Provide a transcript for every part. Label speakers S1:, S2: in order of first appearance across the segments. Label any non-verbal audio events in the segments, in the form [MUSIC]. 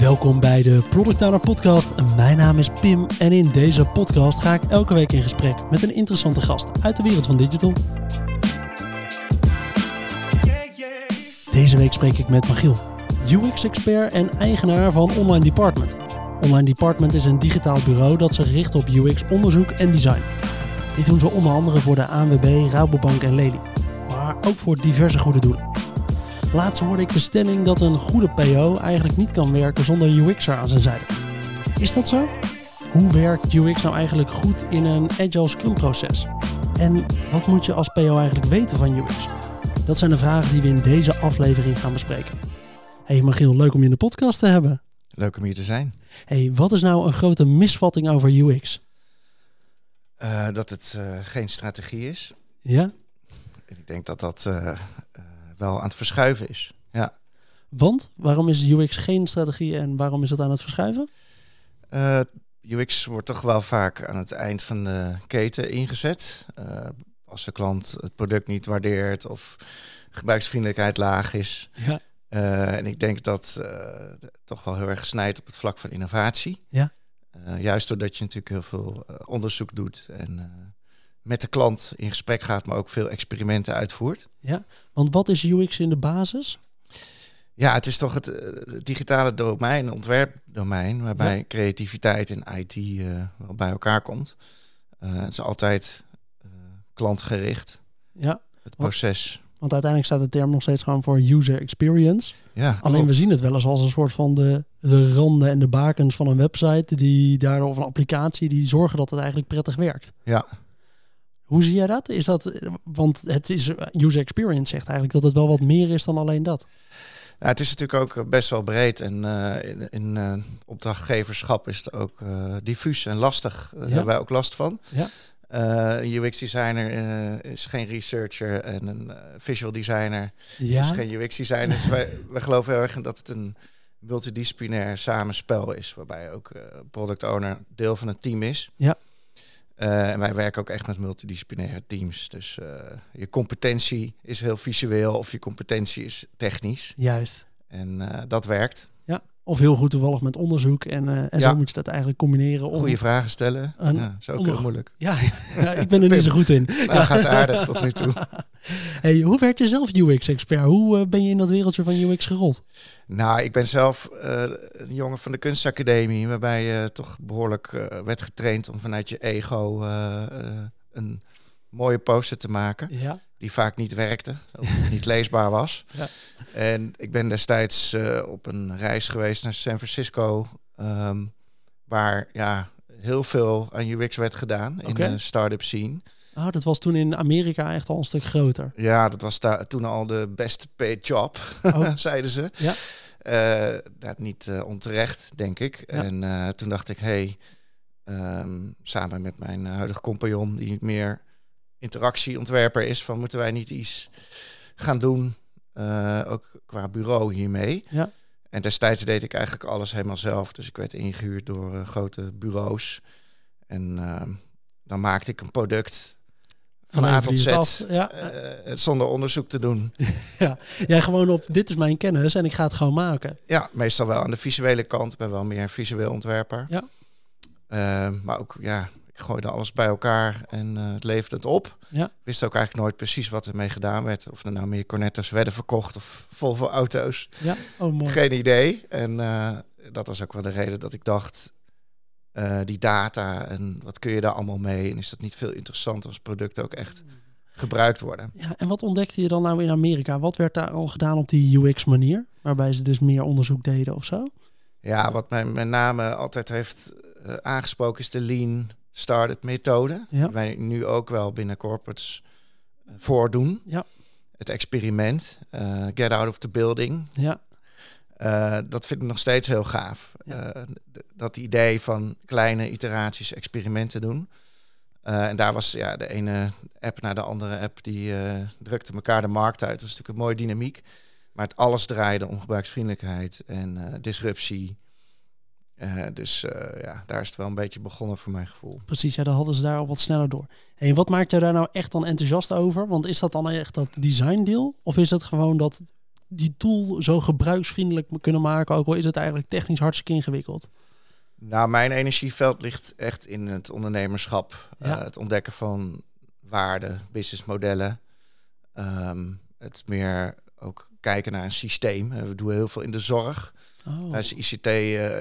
S1: Welkom bij de Product Owner Podcast. Mijn naam is Pim en in deze podcast ga ik elke week in gesprek met een interessante gast uit de wereld van digital. Deze week spreek ik met Magiel, UX-expert en eigenaar van Online Department. Online Department is een digitaal bureau dat zich richt op UX-onderzoek en design. Dit doen ze onder andere voor de ANWB, Rabobank en Lely, maar ook voor diverse goede doelen. Laatst hoorde ik de stelling dat een goede PO eigenlijk niet kan werken zonder UX'er aan zijn zijde. Is dat zo? Hoe werkt UX nou eigenlijk goed in een agile scrum proces? En wat moet je als PO eigenlijk weten van UX? Dat zijn de vragen die we in deze aflevering gaan bespreken. Hey Magiel, leuk om je in de podcast te hebben.
S2: Leuk om hier te zijn.
S1: Hey, wat is nou een grote misvatting over UX?
S2: Uh, dat het uh, geen strategie is.
S1: Ja?
S2: Ik denk dat dat uh, wel aan het verschuiven is. Ja.
S1: Want waarom is UX geen strategie en waarom is het aan het verschuiven?
S2: Uh, UX wordt toch wel vaak aan het eind van de keten ingezet. Uh, als de klant het product niet waardeert of gebruiksvriendelijkheid laag is.
S1: Ja.
S2: Uh, en ik denk dat toch wel heel erg snijdt op het vlak van innovatie.
S1: Ja.
S2: juist doordat je natuurlijk heel veel onderzoek doet en met de klant in gesprek gaat, maar ook veel experimenten uitvoert.
S1: Ja, want wat is UX in de basis?
S2: Ja, het is toch het, uh, digitale domein, ontwerpdomein, waarbij ja. creativiteit en IT uh, wel bij elkaar komt. Uh, het is altijd klantgericht.
S1: Ja.
S2: Het proces.
S1: Want, want, uiteindelijk staat de term nog steeds gewoon voor user experience.
S2: Ja,
S1: Alleen we zien het wel eens als een soort van de, de randen en de bakens van een website die daardoor of een applicatie die zorgen dat het eigenlijk prettig werkt.
S2: Ja.
S1: Hoe zie jij dat? Is dat want het is user experience zegt eigenlijk dat het wel wat meer is dan alleen dat.
S2: Ja, het is natuurlijk ook best wel breed en uh, in, in uh, opdrachtgeverschap is het ook uh, diffuus en lastig. Daar ja. hebben wij ook last van.
S1: Ja.
S2: een UX designer is geen researcher en een visual designer
S1: ja.
S2: is geen UX designer. Dus wij, [LAUGHS] wij geloven heel erg in dat het een multidisciplinair samenspel is, waarbij ook product owner deel van het team is.
S1: Ja.
S2: Uh, en wij werken ook echt met multidisciplinaire teams. Dus uh, je competentie is heel visueel of je competentie is technisch.
S1: Juist.
S2: En uh, dat werkt.
S1: Ja, of heel goed toevallig met onderzoek. En, en
S2: Ja.
S1: zo moet je dat eigenlijk combineren. Om...
S2: Goede vragen stellen.
S1: Een-
S2: ja, is ook heel moeilijk.
S1: Ja, ja, ik ben er [LAUGHS] niet zo goed in.
S2: Nou, gaat aardig tot nu toe. [LAUGHS]
S1: Hey, hoe werd je zelf UX-expert? Hoe eh, ben je in dat wereldje van UX gerold?
S2: Nou, ik ben zelf eh, een jongen van de kunstacademie, waarbij je toch behoorlijk eh, werd getraind om vanuit je ego eh, eh, een mooie poster te maken,
S1: Ja.
S2: Die vaak niet werkte, of [LAUGHS] niet leesbaar was.
S1: Ja.
S2: En ik ben destijds eh, op een reis geweest naar San Francisco, ehm, waar ja, heel veel aan UX werd gedaan in de start-up scene.
S1: Oh, dat was toen in Amerika echt al een stuk groter.
S2: Ja, dat was daar toen al de best paid job,
S1: Oh. [LAUGHS]
S2: zeiden ze.
S1: Ja.
S2: Eh, nou, niet eh, onterecht, denk ik.
S1: Ja.
S2: En toen dacht ik, hey, ehm, samen met mijn huidige compagnon, die meer interactieontwerper is, van moeten wij niet iets gaan doen, eh, ook qua bureau hiermee.
S1: Ja.
S2: En destijds deed ik eigenlijk alles helemaal zelf. Dus ik werd ingehuurd door eh, grote bureaus. En ehm, dan maakte ik een product van A tot Z.
S1: Ja.
S2: eh, zonder onderzoek te doen. [LAUGHS]
S1: Jij gewoon op, dit is mijn kennis en ik ga het gewoon maken.
S2: Ja, meestal wel aan de visuele kant. Ik ben wel meer een visueel ontwerper.
S1: Ja.
S2: Ehm, maar ook, ja, ik gooide alles bij elkaar en eh, het leverde het op.
S1: Ja.
S2: Wist ook eigenlijk nooit precies wat ermee gedaan werd. Of er nou meer Cornetto's werden verkocht of Volvo auto's.
S1: Ja, oh mooi.
S2: Geen idee. En eh, dat was ook wel de reden dat ik dacht... eh, die data en wat kun je daar allemaal mee? En is dat niet veel interessanter als producten ook echt gebruikt worden?
S1: Ja, en wat ontdekte je dan nou in Amerika? Wat werd daar al gedaan op die UX-manier? Waarbij ze dus meer onderzoek deden of zo?
S2: Ja, wat mij met name altijd heeft aangesproken is de lean startup methode.
S1: Ja.
S2: Die wij nu ook wel binnen corporates eh, voordoen.
S1: Ja.
S2: Het experiment, eh, get out of the building.
S1: Ja,
S2: Eh, dat vind ik nog steeds heel gaaf.
S1: Ja.
S2: Dat idee van kleine iteraties, experimenten doen. En daar was ja, de ene app naar de andere app, die drukte elkaar de markt uit. Dat was natuurlijk een mooie dynamiek. Maar het alles draaide om gebruiksvriendelijkheid en disruptie. Eh, dus eh, ja, daar is het wel een beetje begonnen voor mijn gevoel.
S1: precies. Ja, dan hadden ze daar al wat sneller door. En wat maakt jou daar nou echt dan enthousiast over? Want is dat dan echt dat design deel? Of is het gewoon dat die tool zo gebruiksvriendelijk kunnen maken, ook al is het eigenlijk technisch hartstikke ingewikkeld?
S2: Nou, mijn energieveld ligt echt in het ondernemerschap. Ja. het ontdekken van waarden, businessmodellen. Um, het meer ook kijken naar een systeem. We doen heel veel in de zorg. Oh. Daar is ICT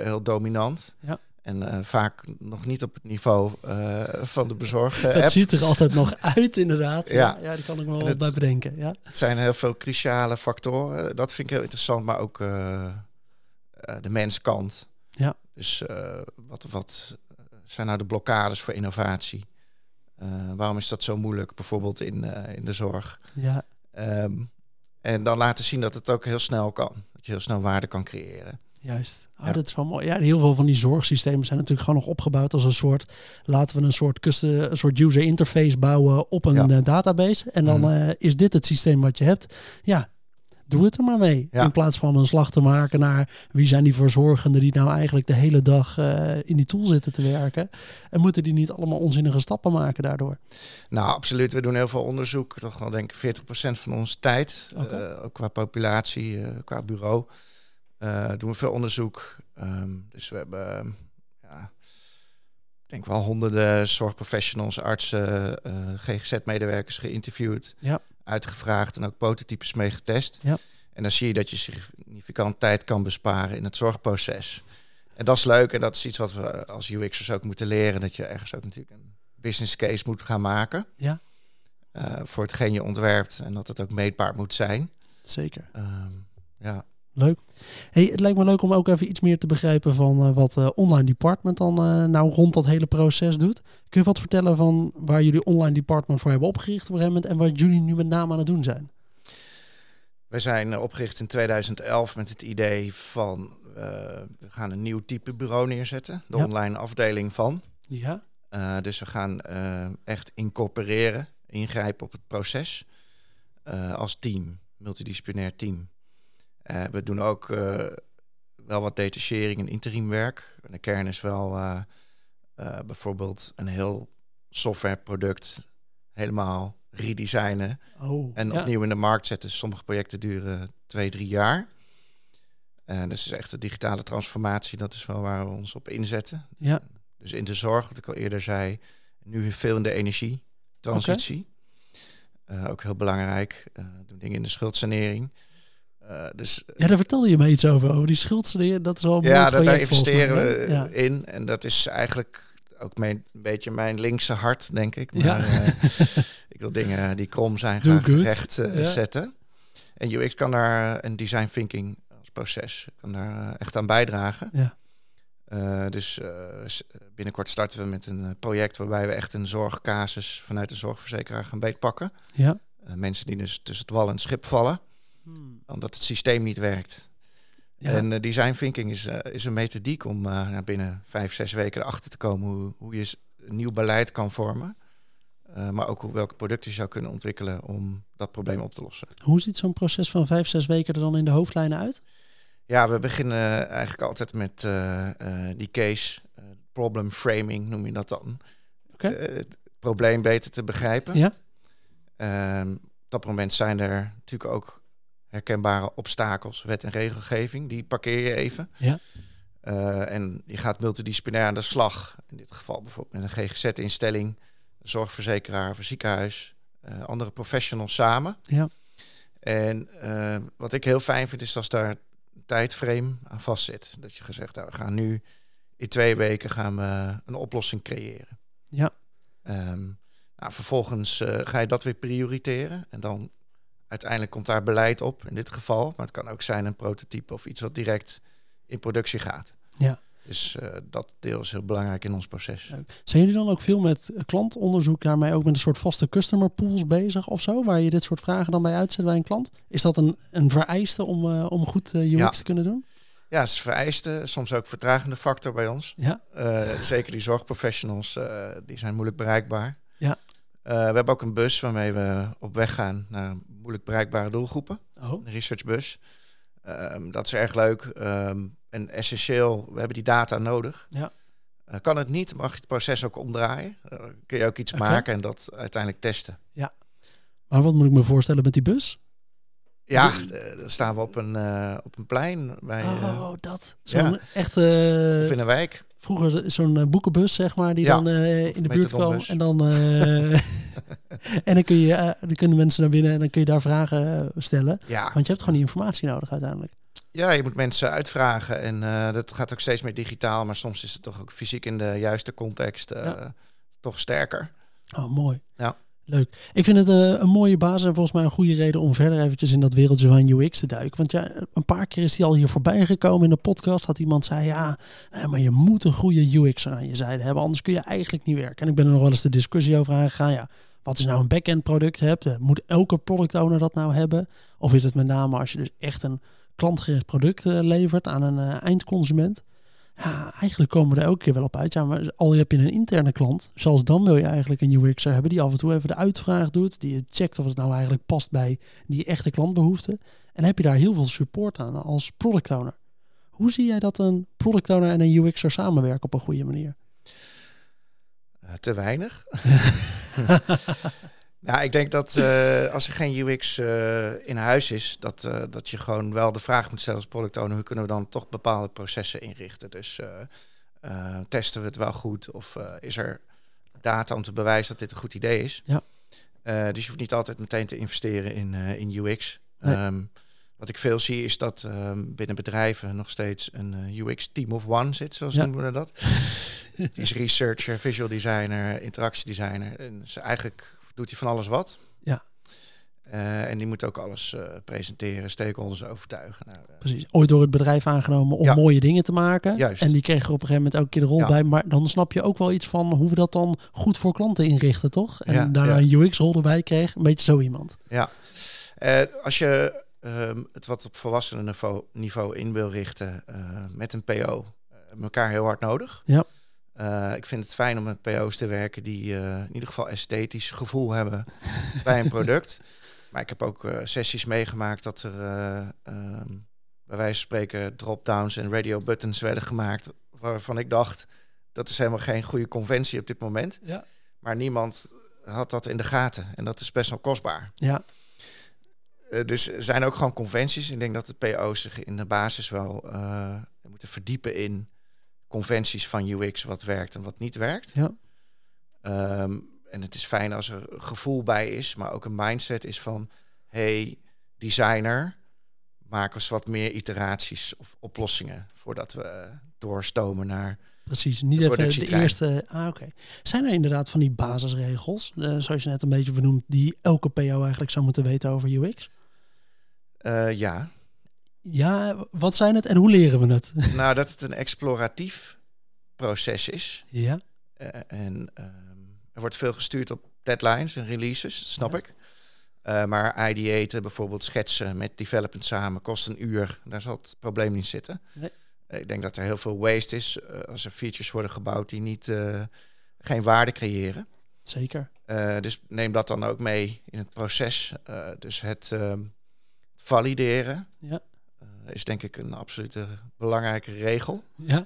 S2: heel dominant. Ja. En uh, vaak nog niet op het niveau uh, van de bezorger.
S1: Het [LAUGHS] ziet er altijd nog [LAUGHS] uit, inderdaad. Ja, ja, die kan ik me wel bij bedenken. Ja.
S2: Het zijn heel veel cruciale factoren. Dat vind ik heel interessant, maar ook uh, de menskant. Ja. Dus wat, wat zijn nou de blokkades voor innovatie? waarom is dat zo moeilijk, bijvoorbeeld in, in de zorg? Ja. Um, en dan laten zien dat het ook heel snel kan. Dat je heel snel waarde kan creëren.
S1: Juist. Oh, Dat is wel mooi. Ja, heel veel van die zorgsystemen zijn natuurlijk gewoon nog opgebouwd als een soort. Laten we een soort, custom, een soort user interface bouwen op een eh, database. En dan mhm. eh, is dit het systeem wat je hebt. Ja, doe het er maar mee. In plaats van een slag te maken naar wie zijn die verzorgenden die nou eigenlijk de hele dag uh, in die tool zitten te werken. En moeten die niet allemaal onzinnige stappen maken daardoor?
S2: Nou, absoluut. We doen heel veel onderzoek. Toch wel denk ik 40% van onze tijd. ook qua populatie, qua bureau. Doen we veel onderzoek. Um, dus we hebben, ja, ik denk wel honderden zorgprofessionals, artsen, GGZ-medewerkers geïnterviewd, ja. Uitgevraagd en ook prototypes mee getest. Ja. En dan zie je dat je significant tijd kan besparen in het zorgproces. En dat is leuk en dat is iets wat we als UX'ers ook moeten leren. Dat je ergens ook natuurlijk een business case moet gaan maken. Ja. Uh, voor hetgeen je ontwerpt en dat het ook meetbaar moet zijn.
S1: Zeker. Um, ja. Leuk. Hey, het lijkt me leuk om ook even iets meer te begrijpen van uh, wat uh, Online Department dan uh, nou rond dat hele proces doet. Kun je wat vertellen van waar jullie Online Department voor hebben opgericht op een gegeven moment en wat jullie nu met name aan het doen zijn?
S2: Wij zijn opgericht in 2011 met het idee van we gaan een nieuw type bureau neerzetten, de online afdeling van. Ja. dus we gaan echt incorporeren, ingrijpen op het proces als team, multidisciplinair team. Uh, we doen ook uh, wel wat detachering en interimwerk. De kern is wel uh, bijvoorbeeld een heel softwareproduct helemaal redesignen oh, en opnieuw in de markt zetten. Sommige projecten duren twee, drie jaar. En dus is echt de digitale transformatie, dat is wel waar we ons op inzetten. Ja. Dus in de zorg, wat ik al eerder zei, nu veel in de energietransitie. Okay. ook heel belangrijk. doen dingen in de schuldsanering.
S1: Uh, dus, ja, daar vertelde je me iets over, over die schuldsanering. Dat is al een Ja, dat,
S2: daar investeren we in. En dat is eigenlijk ook mijn, een beetje mijn linkse hart, denk ik. Maar ja. uh, [LAUGHS] ik wil dingen die krom zijn graag recht uh, ja. zetten. En UX kan daar, een design thinking als proces, kan daar echt aan bijdragen. Ja. dus binnenkort starten we met een project waarbij we echt een zorgcasus vanuit de zorgverzekeraar gaan beetpakken. Ja. mensen die dus tussen het wal en het schip vallen. Hmm. Omdat het systeem niet werkt. En uh, design thinking is, uh, is een methodiek om uh, binnen vijf, zes weken erachter te komen hoe, hoe je een nieuw beleid kan vormen. maar ook hoe, welke producten je zou kunnen ontwikkelen om dat probleem op te lossen.
S1: Hoe ziet zo'n proces van vijf, zes weken er dan in de hoofdlijnen uit?
S2: Ja, we beginnen eigenlijk altijd met die case, problem framing noem je dat dan. Okay. het probleem beter te begrijpen. Ja. Ehm, op dat moment zijn er natuurlijk ook herkenbare obstakels, wet en regelgeving, die parkeer je even. Ja. Uh, en je gaat multidisciplinair aan de slag. In dit geval bijvoorbeeld met een GGZ-instelling, zorgverzekeraar of ziekenhuis, uh, andere professionals samen. Ja. En uh, wat ik heel fijn vind, is als daar een tijdframe aan vastzit. Dat je gezegd, nou, we gaan nu in twee weken gaan we een oplossing creëren. Ja. Um, nou, vervolgens ga je dat weer prioriteren. En dan uiteindelijk komt daar beleid op, in dit geval. Maar het kan ook zijn een prototype of iets wat direct in productie gaat. Ja. Dus uh, dat deel is heel belangrijk in ons proces.
S1: Zijn jullie dan ook veel met klantonderzoek daarmee ook met een soort vaste customer pools bezig of zo? Waar je dit soort vragen dan bij uitzet bij een klant? Is dat een, een vereiste om, uh, om goed uh, UX ja. te kunnen doen?
S2: Ja, het is vereiste. Soms ook vertragende factor bij ons. Ja. zeker die zorgprofessionals, die zijn moeilijk bereikbaar. Ja. we hebben ook een bus waarmee we op weg gaan naar moeilijk bereikbare doelgroepen. Oh. Een researchbus. Um, dat is erg leuk um, en essentieel. We hebben die data nodig. Ja. Uh, kan het niet, mag je het proces ook omdraaien. Uh, kun je ook iets okay. maken en dat uiteindelijk testen. Ja.
S1: Maar wat moet ik me voorstellen met die bus?
S2: Ja, eh, dan staan we op een, uh, op een plein bij.
S1: Oh, dat. Zo'n ja. echte.
S2: Of in een wijk.
S1: Vroeger zo'n boekenbus, zeg maar, die ja, dan in de buurt kwam. En dan, [LAUGHS] en dan, kun je, dan kunnen mensen naar binnen en dan kun je daar vragen stellen.
S2: Ja.
S1: Want je hebt gewoon die informatie nodig uiteindelijk.
S2: Ja, je moet mensen uitvragen en dat gaat ook steeds meer digitaal, maar soms is het toch ook fysiek in de juiste context toch sterker.
S1: Oh, mooi. Leuk. Ik vind het uh, een mooie basis en volgens mij een goede reden om verder eventjes in dat wereldje van UX te duiken. Want ja, een paar keer is hij al hier voorbij gekomen in de podcast. Dat iemand zei, ja, maar je moet een goede UX aan je zijde hebben, anders kun je eigenlijk niet werken. En ik ben er nog wel eens de discussie over aangegaan. Ja, wat is nou een back-end product hebt? Eh, moet elke product owner dat nou hebben? Of is het met name als je dus echt een klantgericht product uh, levert aan een eindconsument? Ja, eigenlijk komen we er elke keer wel op uit. Ja, maar al heb je een interne klant, zoals dan wil je eigenlijk een UX'er hebben die af en toe even de uitvraag doet, die checkt of het nou eigenlijk past bij die echte klantbehoeften. En heb je daar heel veel support aan als product owner. Hoe zie jij dat een product owner en een UX'er samenwerken op een goede manier?
S2: Uh, te weinig. [LAUGHS] [LAUGHS] Ja, ik denk dat uh, als er geen UX uh, eh, in huis is, dat, uh, dat je gewoon wel de vraag moet stellen als product owner, hoe kunnen we dan toch bepaalde processen inrichten? Dus testen we het wel goed of is er data om te bewijzen dat dit een goed idee is?
S1: Ja.
S2: dus je hoeft niet altijd meteen te investeren in, in UX. Nee. Um, wat ik veel zie is dat um, binnen bedrijven nog steeds een UX team of one zit, zoals ja. noemen we dat. [LAUGHS] Die is researcher, visual designer, interactiedesigner. En dus eigenlijk doet hij van alles wat.
S1: Ja.
S2: Uh, en die moet ook alles uh, presenteren, stakeholders overtuigen. Nou, uh,
S1: Precies. Ooit door het bedrijf aangenomen om ja. mooie dingen te maken.
S2: Juist.
S1: En die kregen er op een gegeven moment elke keer de rol ja. bij. Maar dan snap je ook wel iets van hoe we dat dan goed voor klanten inrichten, toch? En
S2: Ja,
S1: daarna een UX-rol erbij kreeg. Een beetje zo iemand.
S2: Ja. Eh, als je ehm, het wat op volwassenen niveau, niveau in wil richten eh, met een PO, eh, elkaar heel hard nodig.
S1: Ja.
S2: Uh, ik vind het fijn om met PO's te werken die uh, in ieder geval esthetisch gevoel hebben [LAUGHS] bij een product. Maar ik heb ook uh, sessies meegemaakt dat er um, bij wijze van spreken drop-downs en radio buttons werden gemaakt. Waarvan ik dacht, dat is helemaal geen goede conventie op dit moment.
S1: Ja.
S2: Maar niemand had dat in de gaten. En dat is best wel kostbaar.
S1: Ja.
S2: dus er zijn ook gewoon conventies. Ik denk dat de PO's zich in de basis wel moeten verdiepen in conventies van UX wat werkt en wat niet werkt.
S1: Ja.
S2: Um, en het is fijn als er gevoel bij is, maar ook een mindset is van hey designer, maak eens wat meer iteraties of oplossingen voordat we doorstomen naar.
S1: Precies, niet de even de eerste. Ah, oké. Okay. Zijn er inderdaad van die basisregels, uh, zoals je net een beetje benoemd, die elke PO eigenlijk zou moeten weten over UX?
S2: Uh, ja,
S1: ja, wat zijn het en hoe leren we het? [LAUGHS]
S2: Nou, dat het een exploratief proces is.
S1: Ja.
S2: Uh, en uh, er wordt veel gestuurd op deadlines en releases, snap ja. ik. Uh, maar ideaten, bijvoorbeeld schetsen met development samen, kost een uur. Daar zal het probleem niet zitten.
S1: Nee.
S2: ik denk dat er heel veel waste is als er features worden gebouwd die niet, geen waarde creëren.
S1: Zeker.
S2: dus neem dat dan ook mee in het proces. dus het ehm, valideren.
S1: Ja
S2: is denk ik een absolute belangrijke regel.
S1: Ja.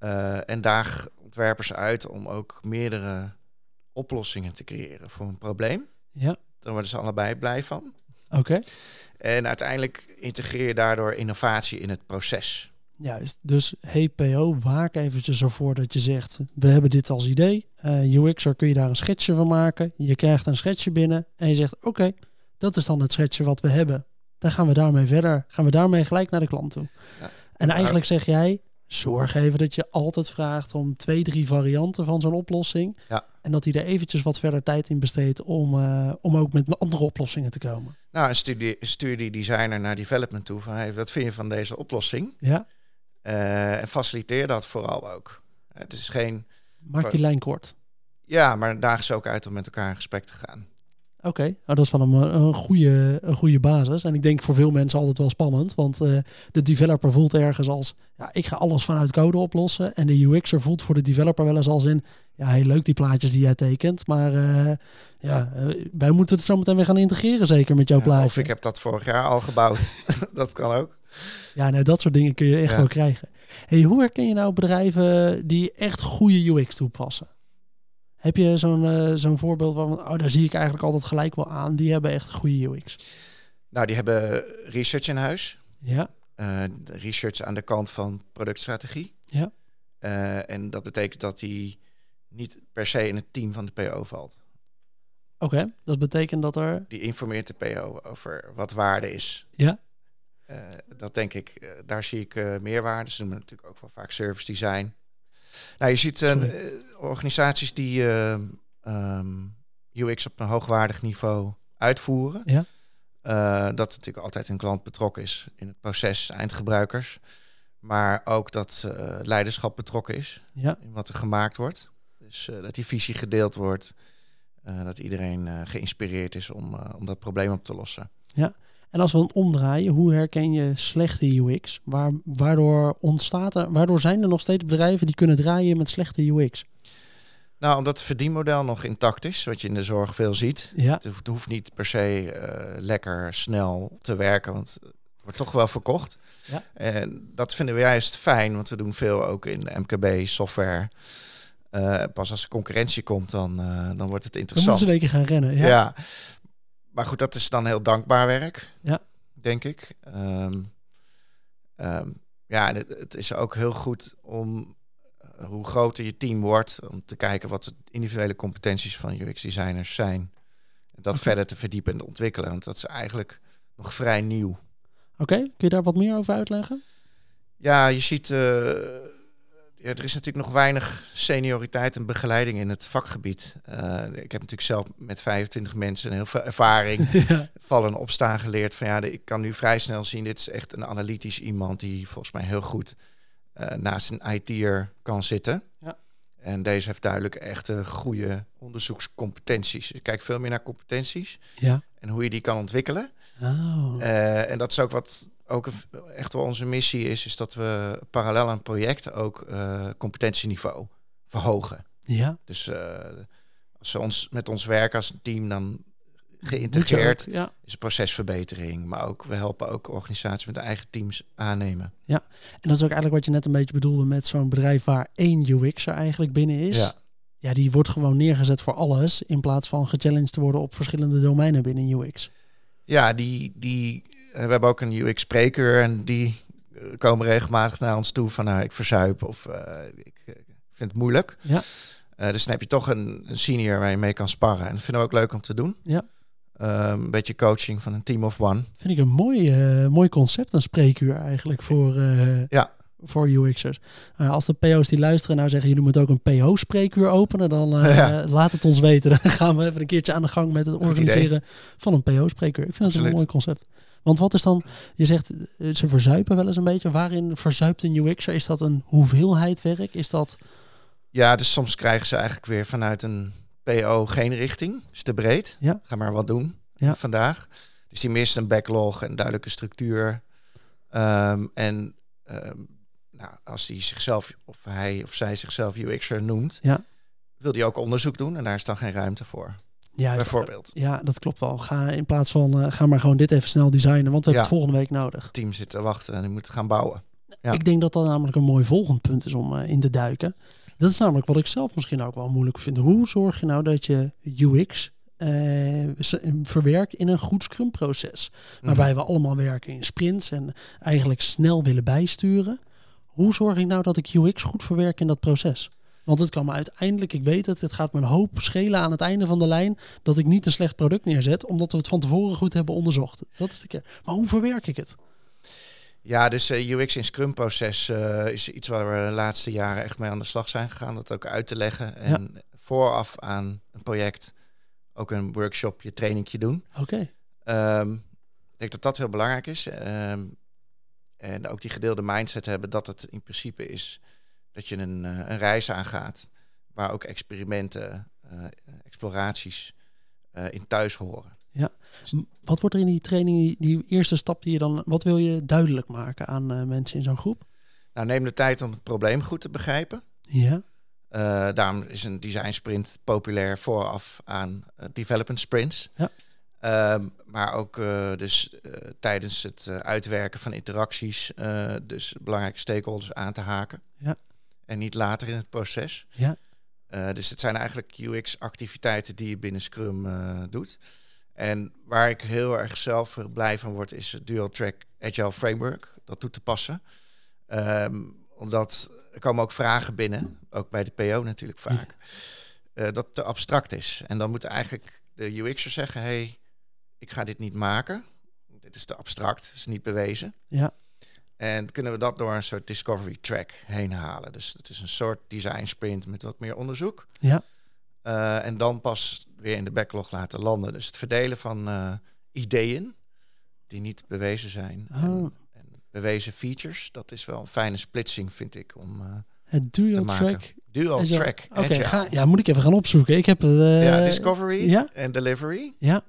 S2: Uh, en daag ontwerpers uit om ook meerdere oplossingen te creëren voor een probleem.
S1: Ja.
S2: Daar worden ze allebei blij van.
S1: Oké. Okay.
S2: En uiteindelijk integreer je daardoor innovatie in het proces.
S1: Juist, dus HPO, waak eventjes ervoor dat je zegt, we hebben dit als idee. Uh, UX'er kun je daar een schetsje van maken. Je krijgt een schetsje binnen en je zegt, oké, okay, dat is dan het schetsje wat we hebben. Dan gaan we daarmee verder. Gaan we daarmee gelijk naar de klant toe.
S2: Ja.
S1: En eigenlijk zeg jij, zorg even dat je altijd vraagt om twee, drie varianten van zo'n oplossing.
S2: Ja.
S1: En dat hij er eventjes wat verder tijd in besteedt om, uh, om ook met andere oplossingen te komen.
S2: Nou, stuur, stuur die designer naar development toe. Van, hey, wat vind je van deze oplossing?
S1: Ja.
S2: Uh, en faciliteer dat vooral ook. Het is geen...
S1: Maak die lijn kort.
S2: Ja, maar daag ze ook uit om met elkaar in gesprek te gaan.
S1: Oké, okay. nou, dat is wel een, een, goede, een goede basis. En ik denk voor veel mensen altijd wel spannend. Want uh, de developer voelt ergens als... Ja, ik ga alles vanuit code oplossen. En de UX'er voelt voor de developer wel eens als in... Ja, heel leuk die plaatjes die jij tekent. Maar uh, ja, uh, wij moeten het zo meteen weer gaan integreren zeker met jouw
S2: ja,
S1: plaatje.
S2: Of ik heb dat vorig jaar al gebouwd. [LAUGHS] dat kan ook.
S1: Ja, nou, dat soort dingen kun je echt ja. wel krijgen. Hey, hoe herken je nou bedrijven die echt goede UX toepassen? Heb je zo'n uh, zo'n voorbeeld van, oh, daar zie ik eigenlijk altijd gelijk wel aan. Die hebben echt goede UX.
S2: Nou, die hebben research in huis.
S1: Ja,
S2: Eh, de research aan de kant van productstrategie.
S1: Ja.
S2: Eh, en dat betekent dat hij niet per se in het team van de PO valt.
S1: oké. Dat betekent dat er...
S2: Die informeert de PO over wat waarde is.
S1: Ja,
S2: Eh, dat denk ik, eh, daar zie ik eh, meerwaarde. Ze noemen natuurlijk ook wel vaak service design. Nou, je ziet eh, eh, organisaties die eh, ehm, UX op een hoogwaardig niveau uitvoeren.
S1: Ja.
S2: Dat natuurlijk altijd een klant betrokken is in het proces, eindgebruikers. Maar ook dat leiderschap betrokken is
S1: ja,
S2: in wat er gemaakt wordt. Dus dat die visie gedeeld wordt. dat iedereen geïnspireerd is om, om dat probleem op te lossen.
S1: En als we het omdraaien, hoe herken je slechte UX? Waar, waardoor ontstaat er, waardoor zijn er nog steeds bedrijven die kunnen draaien met slechte UX?
S2: Nou, omdat het verdienmodel nog intact is, wat je in de zorg veel ziet.
S1: Ja,
S2: Het hoeft, het hoeft niet per se eh, lekker snel te werken, want het wordt toch wel verkocht.
S1: Ja.
S2: En dat vinden we juist fijn, want we doen veel ook in MKB, software. Eh, pas als er concurrentie komt, dan, eh, dan wordt het
S1: dan moeten
S2: interessant.
S1: ze een beetje gaan rennen. Ja,
S2: Ja. Maar goed, dat is dan heel dankbaar werk.
S1: Ja.
S2: Denk ik. Ehm, ja, en het, het is ook heel goed om eh, hoe groter je team wordt, om te kijken wat de individuele competenties van UX-designers zijn. En dat verder te verdiepen en te ontwikkelen. Want dat is eigenlijk nog vrij nieuw.
S1: Oké, kun je daar wat meer over uitleggen?
S2: Ja, je ziet, eh, ja, er is natuurlijk nog weinig senioriteit en begeleiding in het vakgebied. Eh, ik heb natuurlijk zelf met 25 mensen heel veel ervaring, [LAUGHS]
S1: ja,
S2: vallen en opstaan geleerd. Van ja, ik kan nu vrij snel zien, dit is echt een analytisch iemand die volgens mij heel goed eh, naast een IT'er kan zitten.
S1: Ja.
S2: En deze heeft duidelijk echt eh, goede onderzoekscompetenties. Ik kijk veel meer naar competenties
S1: ja.
S2: en hoe je die kan ontwikkelen.
S1: Oh,
S2: en dat is ook wat ook een- echt wel onze missie is, is dat we parallel aan het project ook eh, competentieniveau verhogen.
S1: ja.
S2: Dus eh, als we ons met ons werken als team, dan geïntegreerd
S1: ook- Ja,
S2: is procesverbetering. Maar ook we helpen ook organisaties met eigen teams aannemen.
S1: en dat is ook eigenlijk wat je net een beetje bedoelde met zo'n bedrijf waar één UX er eigenlijk binnen is.
S2: Ja.
S1: Ja, die wordt gewoon neergezet voor alles in plaats van gechallenged te worden op verschillende domeinen binnen UX.
S2: Ja, die, die, we hebben ook een UX-spreker en die eh, komen regelmatig naar ons toe van nou, ik verzuip of eh, ik eh, vind het moeilijk.
S1: Ja.
S2: Eh, dus dan heb je toch een, een senior waar je mee kan sparren. En dat vinden we ook leuk om te doen.
S1: Ja.
S2: Een beetje coaching van een team of one.
S1: Vind ik een mooi, eh, mooi concept, een spreekuur eigenlijk voor, eh,
S2: Ja.
S1: voor UX'ers. Uh, als de PO's die luisteren nou zeggen, jullie moeten ook een PO-spreekuur openen, dan eh, [LAUGHS]
S2: Ja.
S1: laat het ons weten. Dan gaan we even een keertje aan de gang met het organiseren van een PO-spreekuur. Ik vind het een
S2: Absoluut.
S1: mooi concept. Want wat is dan, je zegt, eh, ze verzuipen wel eens een beetje. Waarin verzuipt een UX'er? Is dat een hoeveelheid werk? Is dat,
S2: Ja, dus soms krijgen ze eigenlijk weer vanuit een PO geen richting. Is te breed.
S1: Ja.
S2: Ga maar wat doen
S1: Ja.
S2: vandaag. Dus die mist een backlog en duidelijke structuur. Ehm, en ehm, nou, als die zichzelf, of hij of zij zichzelf UX'er noemt,
S1: Ja.
S2: wil die ook onderzoek doen en daar is dan geen ruimte voor.
S1: Juist,
S2: Bijvoorbeeld.
S1: Ja, dat klopt wel. Ga in plaats van, eh, ga maar gewoon dit even snel designen, want we hebben
S2: Ja.
S1: het volgende week nodig.
S2: Het team zit te wachten en die moet gaan bouwen. Ja.
S1: Ik denk dat dat namelijk een mooi volgend punt is om eh, in te duiken. Dat is namelijk wat ik zelf misschien ook wel moeilijk vind. Hoe zorg je nou dat je UX eh, verwerkt in een goed Scrum-proces? Waarbij we allemaal werken in sprints en eigenlijk snel willen bijsturen. Hoe zorg ik nou dat ik UX goed verwerk in dat proces? Want het kan me uiteindelijk, ik weet het, het gaat me een hoop schelen aan het einde van de lijn dat ik niet een slecht product neerzet, omdat we het van tevoren goed hebben onderzocht. Dat is de keer. Maar hoe verwerk ik het?
S2: Ja, dus eh, UX in Scrum-proces eh, is iets waar we de laatste jaren echt mee aan de slag zijn gegaan. Dat ook uit te leggen. En vooraf aan een project ook een workshopje, trainingje doen.
S1: Oké,
S2: Ehm, ik denk dat dat heel belangrijk is. Ehm, en ook die gedeelde mindset hebben dat het in principe is dat je een, eh, een reis aangaat. Waar ook experimenten, eh, exploraties eh, in thuis horen.
S1: M- Wat wordt er in die training, die, eerste stap die je dan, wat wil je duidelijk maken aan mensen in zo'n groep?
S2: Nou, neem de tijd om het probleem goed te begrijpen.
S1: Ja,
S2: daarom is een design sprint populair vooraf aan development sprints.
S1: Ja.
S2: Ehm, maar ook dus tijdens het uitwerken van interacties, dus belangrijke stakeholders aan te haken.
S1: Ja.
S2: En niet later in het proces.
S1: ja,
S2: Eh, dus het zijn eigenlijk UX-activiteiten die je binnen Scrum eh, doet. En waar ik heel erg zelf blij van word, is het Dual Track Agile Framework. Dat toe te passen. Ehm, omdat er komen ook vragen binnen, ook bij de PO natuurlijk vaak, uh, dat te abstract is. En dan moet eigenlijk de UX'er zeggen, hey, ik ga dit niet maken. Dit is te abstract, het is niet bewezen.
S1: Ja.
S2: En kunnen we dat door een soort discovery track heen halen. Dus het is een soort design sprint met wat meer onderzoek.
S1: Ja.
S2: Uh, en dan pas weer in de backlog laten landen. Dus het verdelen van uh, ideeën die niet bewezen zijn.
S1: Oh.
S2: En, en, bewezen features, dat is wel een fijne splitsing, vind ik. Om, uh,
S1: het dual track.
S2: Dual
S1: Agile.
S2: track.
S1: Oké, ja, moet ik even gaan opzoeken. Ik heb
S2: ja, discovery
S1: ja?
S2: en delivery.
S1: Ja.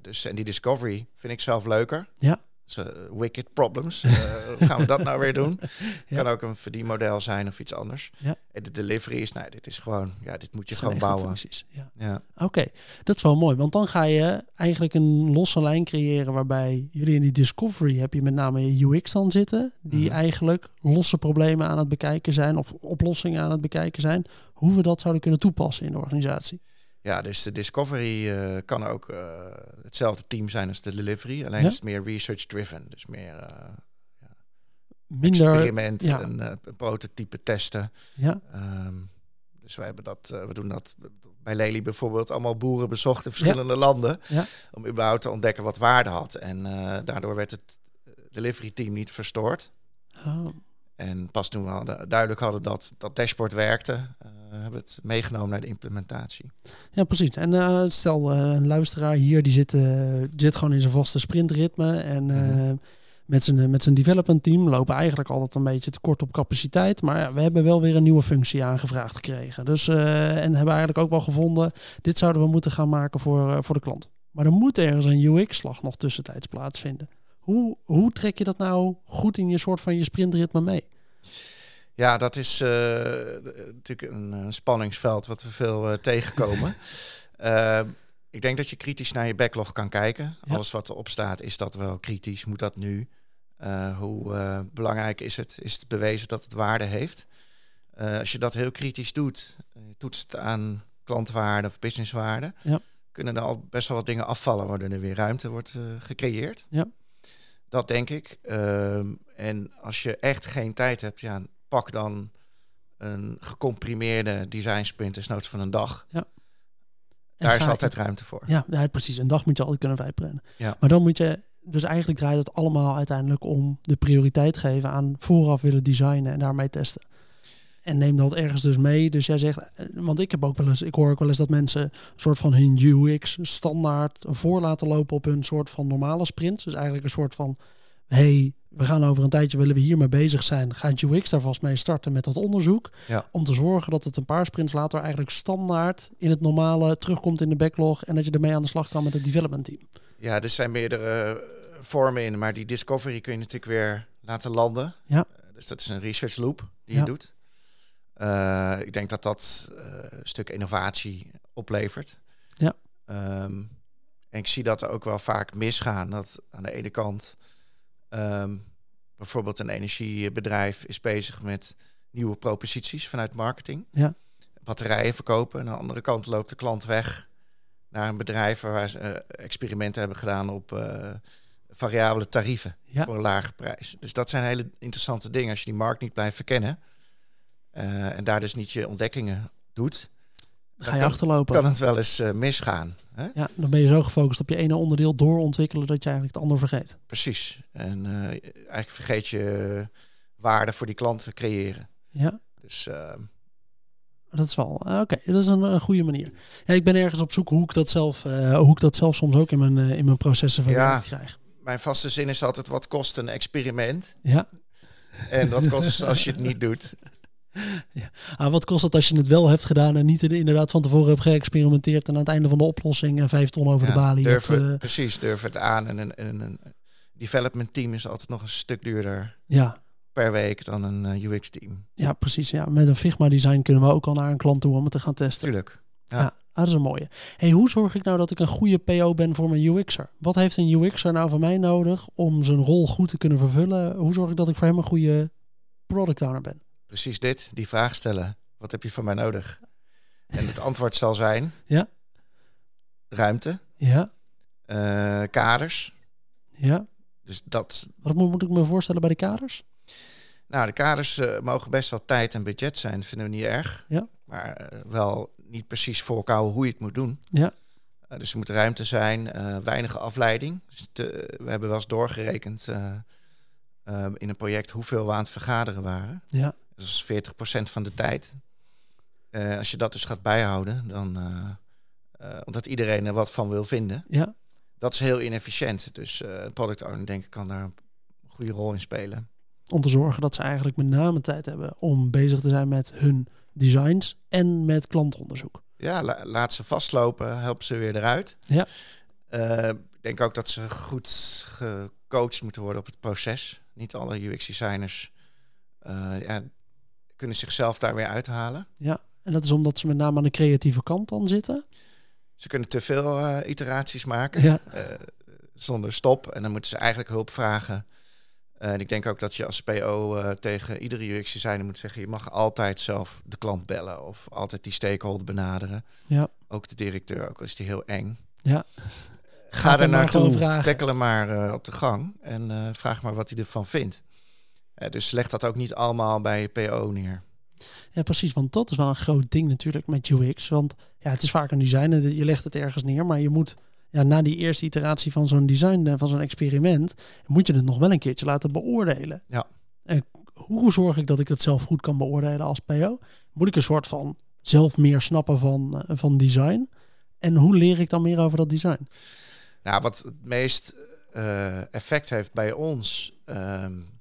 S2: dus en die discovery vind ik zelf leuker.
S1: Ja.
S2: Uh, wicked problems. Uh, gaan we dat nou weer doen? [LAUGHS] ja. Kan ook een verdienmodel zijn of iets anders.
S1: Ja.
S2: En de delivery is, nou, dit is gewoon, ja, dit moet je gewoon bouwen.
S1: Functies. Ja.
S2: ja.
S1: Oké, dat is wel mooi, want dan ga je eigenlijk een losse lijn creëren waarbij jullie in die discovery heb je met name je UX dan zitten, die
S2: Mhm.
S1: eigenlijk losse problemen aan het bekijken zijn of oplossingen aan het bekijken zijn, hoe we dat zouden kunnen toepassen in de organisatie.
S2: Ja, dus de discovery uh, kan ook uh, hetzelfde team zijn als de delivery. Alleen
S1: Ja.
S2: is het meer research driven. Dus meer uh,
S1: Minder.
S2: experiment
S1: ja.
S2: en prototype testen.
S1: Ja,
S2: Um, dus wij hebben dat, we doen dat bij Lely bijvoorbeeld allemaal boeren bezocht in verschillende landen.
S1: Ja.
S2: Om überhaupt te ontdekken wat waarde had. En daardoor werd het delivery team niet verstoord.
S1: oh,
S2: En pas toen we hadden, duidelijk hadden dat dat dashboard werkte, uh, hebben we het meegenomen naar de implementatie.
S1: ja precies. En uh, stel uh, een luisteraar hier die zit, zit gewoon in zijn vaste sprintritme en
S2: Mhm.
S1: met zijn, met zijn development team lopen eigenlijk altijd een beetje tekort op capaciteit. Maar ja, we hebben wel weer een nieuwe functie aangevraagd gekregen. Dus, en hebben eigenlijk ook wel gevonden, dit zouden we moeten gaan maken voor, voor de klant. Maar er moet ergens een UX-slag nog tussentijds plaatsvinden. Hoe, hoe trek je dat nou goed in je soort van je sprintritme mee?
S2: Ja, dat is uh, natuurlijk een, een, spanningsveld wat we veel uh, tegenkomen. uh, [LAUGHS] ik denk dat je kritisch naar je backlog kan kijken.
S1: Ja.
S2: Alles wat erop staat, is dat wel kritisch? Moet dat nu? Hoe belangrijk is het? Is het bewezen dat het waarde heeft? Als je dat heel kritisch doet, je toetst aan klantwaarde of businesswaarde,
S1: ja.
S2: kunnen er al best wel wat dingen afvallen, waardoor er weer ruimte wordt gecreëerd.
S1: Ja.
S2: Dat denk ik. Um, en als je echt geen tijd hebt, ja, pak dan een gecomprimeerde design sprint, desnoods van een dag.
S1: Ja.
S2: Daar is altijd ruimte voor.
S1: Ja, ja, precies. Een dag moet je altijd kunnen vrijplannen.
S2: Ja.
S1: Maar dan moet je... Dus eigenlijk draait het allemaal uiteindelijk om de prioriteit geven aan vooraf willen designen en daarmee testen. En neem dat ergens dus mee. Dus jij zegt, eh, want ik heb ook wel eens, ik hoor ook wel eens dat mensen een soort van hun UX standaard voor laten lopen op hun soort van normale sprints. Dus eigenlijk een soort van, hey, we gaan over een tijdje willen we hiermee bezig zijn. Gaat UX daar vast mee starten met dat onderzoek.
S2: Ja.
S1: Om te zorgen dat het een paar sprints later eigenlijk standaard in het normale terugkomt in de backlog. En dat je ermee aan de slag kan met het development team.
S2: Ja, er zijn meerdere vormen in. Maar die discovery kun je natuurlijk weer laten landen.
S1: Ja.
S2: Dus dat is een research loop die
S1: Ja.
S2: je doet. Uh, ik denk dat dat uh, een stuk innovatie oplevert.
S1: Ja.
S2: Um, en ik zie dat er ook wel vaak misgaan. Dat aan de ene kant um, bijvoorbeeld een energiebedrijf is bezig met nieuwe proposities vanuit marketing.
S1: Ja.
S2: Batterijen verkopen. En aan de andere kant loopt de klant weg naar een bedrijf waar ze uh, experimenten hebben gedaan op uh, variabele tarieven
S1: ja.
S2: voor een lage prijs. Dus dat zijn hele interessante dingen als je die markt niet blijft verkennen. Uh, en daar dus niet je ontdekkingen doet.
S1: Ga je
S2: kan,
S1: achterlopen.
S2: Kan het wel eens uh, misgaan. Hè?
S1: Ja, dan ben je zo gefocust op je ene onderdeel doorontwikkelen dat je eigenlijk het ander vergeet.
S2: Precies. En uh, eigenlijk vergeet je waarde voor die klant te creëren.
S1: Ja.
S2: Dus uh,
S1: dat is wel oké. Okay, dat is een, een, goede manier. Ja, ik ben ergens op zoek hoe ik dat zelf, hoe ik dat zelf soms ook in mijn, in mijn processen verwerkt ja, krijg.
S2: Mijn vaste zin is altijd: wat kost een experiment?
S1: Ja.
S2: En wat kost als je het niet doet? [LAUGHS]
S1: Ja. Ah, wat kost het als je het wel hebt gedaan en niet inderdaad van tevoren hebt geëxperimenteerd en aan het einde van de oplossing vijf ton over
S2: ja,
S1: de balie?
S2: Durf uh... Precies, durf het aan. En een, een, een, development team is altijd nog een stuk duurder
S1: ja.
S2: per week dan een uh, UX team.
S1: Ja, precies. Ja. Met een Figma design kunnen we ook al naar een klant toe om het te gaan testen.
S2: Tuurlijk.
S1: Ja. ja. Ah, dat is een mooie. Hey, hoe zorg ik nou dat ik een goede PO ben voor mijn UX'er? Wat heeft een UX'er nou van mij nodig om zijn rol goed te kunnen vervullen? Hoe zorg ik dat ik voor hem een goede product owner ben?
S2: Precies dit, die vraag stellen. Wat heb je van mij nodig? En het antwoord zal zijn... [LAUGHS]
S1: Ja.
S2: Ruimte.
S1: Ja.
S2: Uh, kaders.
S1: Ja.
S2: Dus dat.
S1: Wat moet, ik me voorstellen bij de kaders?
S2: Nou, de kaders uh, mogen best wel tijd en budget zijn, vinden we niet erg.
S1: Ja.
S2: Maar uh, wel niet precies voorkouwen hoe je het moet doen.
S1: Ja.
S2: Uh, dus er moet ruimte zijn, weinig afleiding. Dus te, we hebben wel eens doorgerekend in een project hoeveel we aan het vergaderen waren.
S1: Ja.
S2: Dat is 40% van de tijd. als je dat dus gaat bijhouden, dan omdat iedereen er wat van wil vinden.
S1: Ja.
S2: Dat is heel inefficiënt. Dus een product owner denk ik kan daar een goede rol in spelen
S1: om te zorgen dat ze eigenlijk met name tijd hebben om bezig te zijn met hun designs en met klantonderzoek.
S2: Ja, la laat ze vastlopen, help ze weer eruit.
S1: Ja.
S2: Ik denk ook dat ze goed gecoacht moeten worden op het proces. Niet alle UX-designers uh, ja, kunnen zichzelf daar weer uithalen.
S1: Ja, en dat is omdat ze met name aan de creatieve kant dan zitten.
S2: Ze kunnen te veel uh, iteraties maken
S1: ja.
S2: zonder stop. En dan moeten ze eigenlijk hulp vragen en ik denk ook dat je als PO tegen iedere UX-designer moet zeggen... je mag altijd zelf de klant bellen of altijd die stakeholder benaderen.
S1: Ja.
S2: Ook de directeur, ook al is die heel eng.
S1: Ja.
S2: Ga er naartoe, tackle hem maar op de gang en vraag maar wat hij ervan vindt. Dus leg dat ook niet allemaal bij PO neer.
S1: Ja, precies, want dat is wel een groot ding natuurlijk met UX. Want ja, het is vaak een design, je legt het ergens neer, maar je moet ja, na die eerste iteratie van zo'n design, eh, van zo'n experiment, moet je het nog wel een keertje laten beoordelen.
S2: Ja.
S1: En hoe zorg ik dat ik dat zelf goed kan beoordelen als PO? Moet ik een soort van zelf meer snappen van, uh, van design? En hoe leer ik dan meer over dat design?
S2: Nou, wat het meest uh, effect heeft bij ons, um,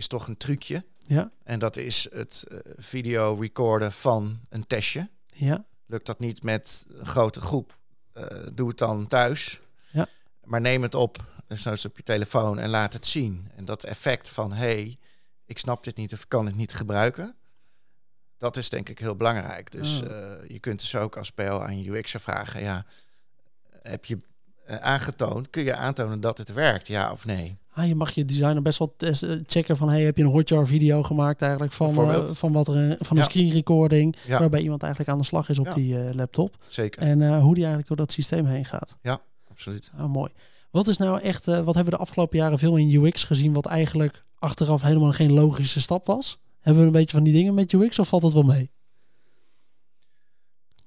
S2: is toch een trucje.
S1: Ja.
S2: En dat is het uh, video recorden van een testje.
S1: Ja.
S2: Lukt dat niet met een grote groep, uh, doe het dan thuis.
S1: Ja.
S2: Maar neem het op, zoals op je telefoon, en laat het zien. En dat effect van, hey, ik snap dit niet of kan het niet gebruiken. Dat is denk ik heel belangrijk. Dus
S1: Oh.
S2: uh, je kunt dus ook als PO aan je UX'er vragen, ja, heb je aangetoond, kun je aantonen dat het werkt, ja of nee?
S1: Ah, je mag je designer best wel uh, checken van hey, heb je een hotjar video gemaakt eigenlijk van, uh, van wat er van een
S2: Ja.
S1: screen recording
S2: Ja.
S1: waarbij iemand eigenlijk aan de slag is op
S2: Ja.
S1: die uh, laptop
S2: Zeker,
S1: en uh, hoe die eigenlijk door dat systeem heen gaat.
S2: absoluut.
S1: Oh, mooi. Wat is nou echt, wat hebben we de afgelopen jaren veel in UX gezien wat eigenlijk achteraf helemaal geen logische stap was? Hebben we een beetje van die dingen met UX of valt het wel mee?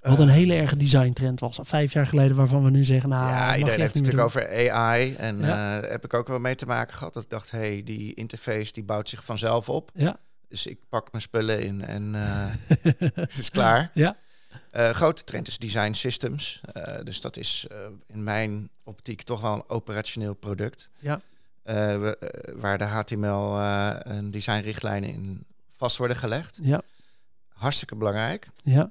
S1: Wat een
S2: Eh,
S1: hele erge design trend was. Vijf jaar geleden waarvan we nu zeggen, nou,
S2: ja, iedereen heeft het natuurlijk over AI. En
S1: Ja.
S2: daar heb ik ook wel mee te maken gehad. Dat ik dacht, hey, die interface die bouwt zich vanzelf op.
S1: Ja.
S2: Dus ik pak mijn spullen in en eh, [LAUGHS] het is klaar.
S1: Ja.
S2: Eh, grote trend is design systems. Eh, dus dat is eh, in mijn optiek toch wel een operationeel product.
S1: Ja.
S2: Eh, eh, waar de HTML eh, en designrichtlijnen in vast worden gelegd.
S1: ja,
S2: Hartstikke belangrijk.
S1: ja,
S2: Eh,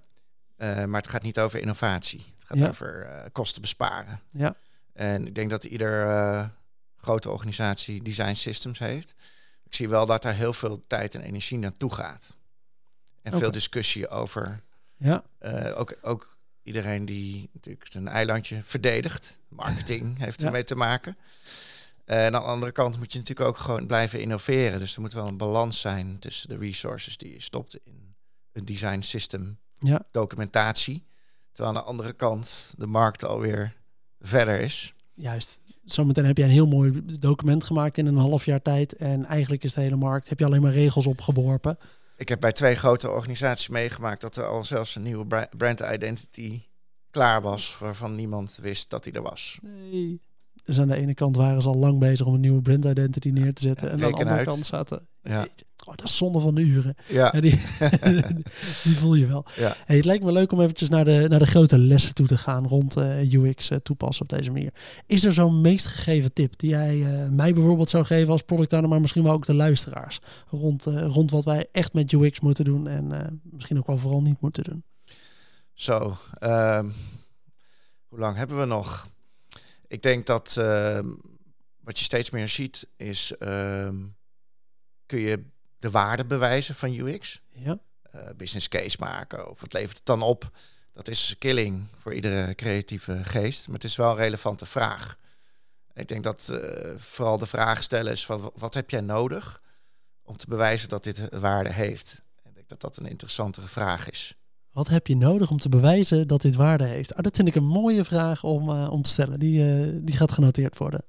S2: maar het gaat niet over innovatie. Het gaat
S1: Ja.
S2: over eh, kosten besparen.
S1: ja,
S2: En ik denk dat ieder eh, grote organisatie design systems heeft. Ik zie wel dat daar heel veel tijd en energie naartoe gaat. En veel discussie over.
S1: ja,
S2: eh, ook, ook iedereen die natuurlijk zijn eilandje verdedigt. Marketing [LAUGHS] heeft
S1: Ja.
S2: ermee te maken. Eh, en aan de andere kant moet je natuurlijk ook gewoon blijven innoveren. Dus er moet wel een balans zijn tussen de resources die je stopt in een design system
S1: ja.
S2: documentatie. Terwijl aan de andere kant de markt alweer verder is.
S1: Juist. Zometeen heb jij een heel mooi document gemaakt in een half jaar tijd. En eigenlijk is de hele markt, heb je alleen maar regels opgeworpen.
S2: Ik heb bij twee grote organisaties meegemaakt dat er al zelfs een nieuwe bra- brand identity klaar was, waarvan niemand wist dat die er was.
S1: Nee. Dus aan de ene kant waren ze al lang bezig om een nieuwe brand identity neer te zetten.
S2: Ja,
S1: en aan de andere
S2: uit.
S1: kant zaten...
S2: Ja.
S1: Jeetje. Oh, dat is zonde van de uren.
S2: Ja,
S1: die, [LAUGHS] die voel je wel.
S2: Ja.
S1: Hey, het lijkt me leuk om eventjes naar de, naar de grote lessen toe te gaan rond eh, UX eh, toepassen op deze manier. Is er zo'n meest gegeven tip die jij eh, mij bijvoorbeeld zou geven als product owner, maar misschien wel ook de luisteraars, rond, eh, rond wat wij echt met UX moeten doen en eh, misschien ook wel vooral niet moeten doen?
S2: zo. ehm, hoe lang hebben we nog? Ik denk dat ehm, wat je steeds meer ziet is, ehm, kun je de waarde bewijzen van UX?
S1: Ja,
S2: eh, business case maken of wat levert het dan op? Dat is killing voor iedere creatieve geest, maar het is wel een relevante vraag. Ik denk dat eh, vooral de vraag stellen is van wat heb jij nodig om te bewijzen dat dit waarde heeft? Ik denk dat dat een interessantere vraag is.
S1: Wat heb je nodig om te bewijzen dat dit waarde heeft? Ah, dat vind ik een mooie vraag om, uh, om te stellen. Die, uh, die gaat genoteerd worden.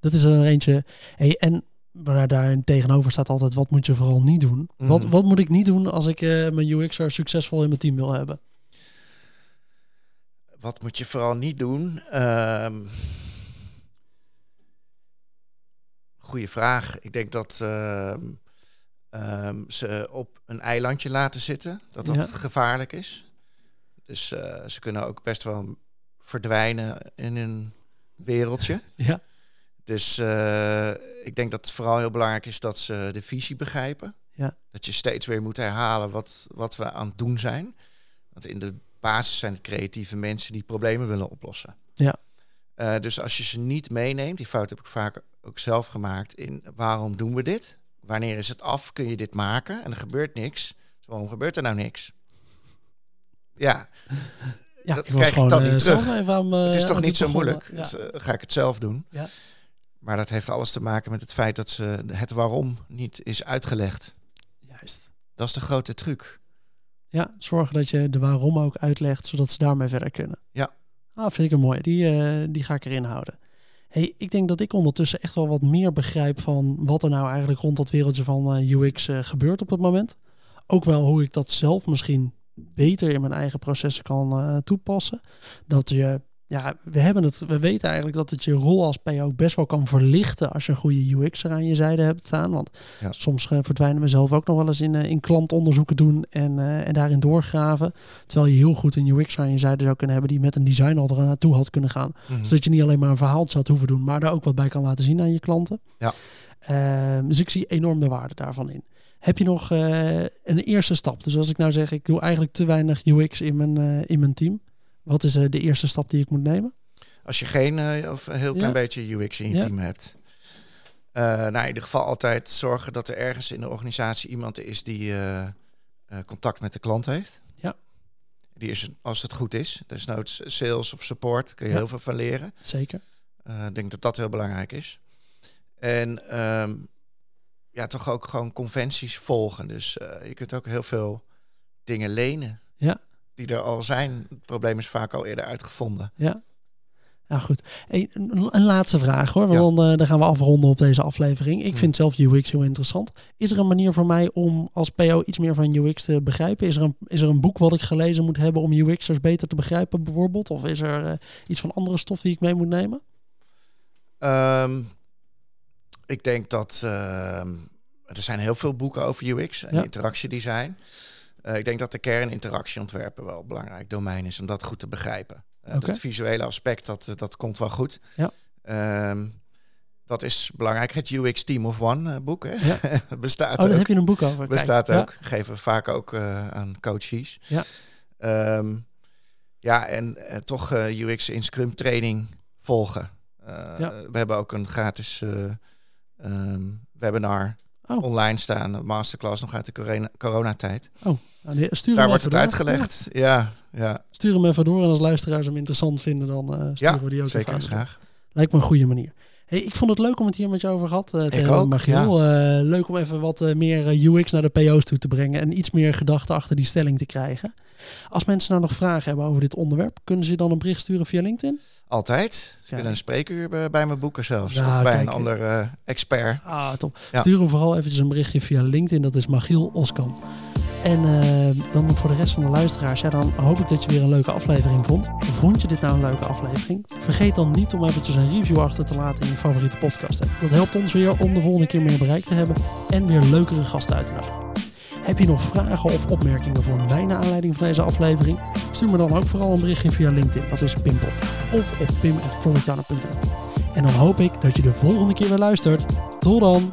S1: Dat is er eentje. Hey, en waar daar tegenover staat altijd, wat moet je vooral niet doen? Mm. Wat, wat moet ik niet doen als ik uh, mijn UX'er succesvol in mijn team wil hebben?
S2: Wat moet je vooral niet doen? Um, goeie vraag. Ik denk dat um, ze op een eilandje laten zitten, dat dat gevaarlijk is. Dus uh, ze kunnen ook best wel verdwijnen in een wereldje.
S1: Ja.
S2: Dus uh, ik denk dat het vooral heel belangrijk is dat ze de visie begrijpen.
S1: Ja.
S2: Dat je steeds weer moet herhalen wat, wat we aan het doen zijn. Want in de basis zijn het creatieve mensen die problemen willen oplossen.
S1: Ja.
S2: Uh, dus als je ze niet meeneemt, die fout heb ik vaak ook zelf gemaakt in waarom doen we dit? Wanneer is het af? Kun je dit maken? En er gebeurt niks. Dus waarom gebeurt er nou niks? Ja,
S1: ja dat ik krijg ik dan niet
S2: eh, terug. het is toch niet zo moeilijk? Ja. Dus, ga ik het zelf doen.
S1: Ja.
S2: Maar dat heeft alles te maken met het feit dat ze het waarom niet is uitgelegd.
S1: Juist.
S2: Dat is de grote truc.
S1: Ja, zorgen dat je de waarom ook uitlegt, zodat ze daarmee verder kunnen.
S2: Ja.
S1: Ah, vind ik een mooie. Die, uh, die ga ik erin houden. Hey, ik denk dat ik ondertussen echt wel wat meer begrijp van wat er nou eigenlijk rond dat wereldje van uh, UX uh, gebeurt op het moment. Ook wel hoe ik dat zelf misschien beter in mijn eigen processen kan toepassen. Dat je ja, we, hebben het, we weten eigenlijk dat het je rol als PO best wel kan verlichten als je een goede UX'er aan je zijde hebt staan. Want ja. soms uh, verdwijnen we zelf ook nog wel eens in, uh, in klantonderzoeken doen en, uh, en daarin doorgraven. Terwijl je heel goed een UX'er aan je zijde zou kunnen hebben die met een design al er naartoe had kunnen gaan. Mm -hmm. Zodat je niet alleen maar een verhaaltje had hoeven doen, maar daar ook wat bij kan laten zien aan je klanten.
S2: Ja.
S1: Ehm, dus ik zie enorm de waarde daarvan in. Heb je nog een eerste stap? Dus als ik nou zeg, ik doe eigenlijk te weinig UX in mijn, in mijn team. Wat is uh, de eerste stap die ik moet nemen?
S2: Als je geen uh, of een heel klein ja. beetje UX in je team hebt. Uh, nou, in ieder geval altijd zorgen dat er ergens in de organisatie iemand is die contact met de klant heeft.
S1: Ja.
S2: Die is, als het goed is, dus nou sales of support, kun je ja. heel veel van leren.
S1: Zeker.
S2: Ik denk dat dat heel belangrijk is. En um, ja, toch ook gewoon conventies volgen. Dus je kunt ook heel veel dingen lenen.
S1: Ja
S2: die er al zijn. Het probleem is vaak al eerder uitgevonden.
S1: Ja. Ja, goed. Een, een laatste vraag hoor, want ja. dan, uh, dan, gaan we afronden op deze aflevering. Ik vind zelf UX heel interessant. Is er een manier voor mij om als PO iets meer van UX te begrijpen? Is er een, is er een boek wat ik gelezen moet hebben om UX'ers beter te begrijpen bijvoorbeeld? Of is er uh, iets van andere stof die ik mee moet nemen?
S2: Um, ik denk dat uh, er zijn heel veel boeken over UX en ja. interactiedesign. Uh, ik denk dat de kern interactieontwerpen wel een belangrijk domein is om dat goed te begrijpen. Uh, okay. Het visuele aspect, dat, dat komt wel goed.
S1: Ja.
S2: Um, dat is belangrijk. Het UX Team of One uh, boek hè?
S1: Ja. [LAUGHS]
S2: bestaat
S1: oh, daar
S2: ook.
S1: heb je een boek over.
S2: Bestaat
S1: Kijk.
S2: ook. Ja. Geven we vaak ook aan coaches.
S1: Ja.
S2: Um, ja, en toch UX in Scrum training volgen.
S1: ja.
S2: We hebben ook een gratis um, webinar oh. online staan. Een masterclass nog uit de corona coronatijd.
S1: Oh. Nou, stuur
S2: Daar wordt het door. uitgelegd. Ja. ja. Ja,
S1: Stuur hem even door en als luisteraars hem interessant vinden, dan uh, sturen
S2: ja,
S1: we die ook
S2: zeker graag.
S1: Lijkt me een goede manier. Hey, ik vond het leuk om het hier met je over gehad uh, te
S2: ik
S1: hebben,
S2: ook,
S1: Magiel. Ja. Uh, leuk om even wat uh, meer UX naar de PO's toe te brengen en iets meer gedachten achter die stelling te krijgen. Als mensen nou nog vragen hebben over dit onderwerp, kunnen ze dan een bericht sturen via LinkedIn?
S2: Altijd. Ze kunnen een spreekuur bij, bij mijn boeken zelfs. Ja, of bij kijk, een ander expert.
S1: Ah, top. Ja. Stuur hem vooral eventjes een berichtje via LinkedIn. Dat is Magiel Oskan. En uh, dan voor de rest van de luisteraars, ja, dan hoop ik dat je weer een leuke aflevering vond. Vond je dit nou een leuke aflevering? Vergeet dan niet om eventjes een review achter te laten in je favoriete podcast. Dat helpt ons weer om de volgende keer meer bereik te hebben en weer leukere gasten uit te nodigen. Heb je nog vragen of opmerkingen voor mij naar aanleiding van deze aflevering? Stuur me dan ook vooral een berichtje via LinkedIn, dat is Pimpot. Of op pim.productjana.nl En dan hoop ik dat je de volgende keer weer luistert. Tot dan!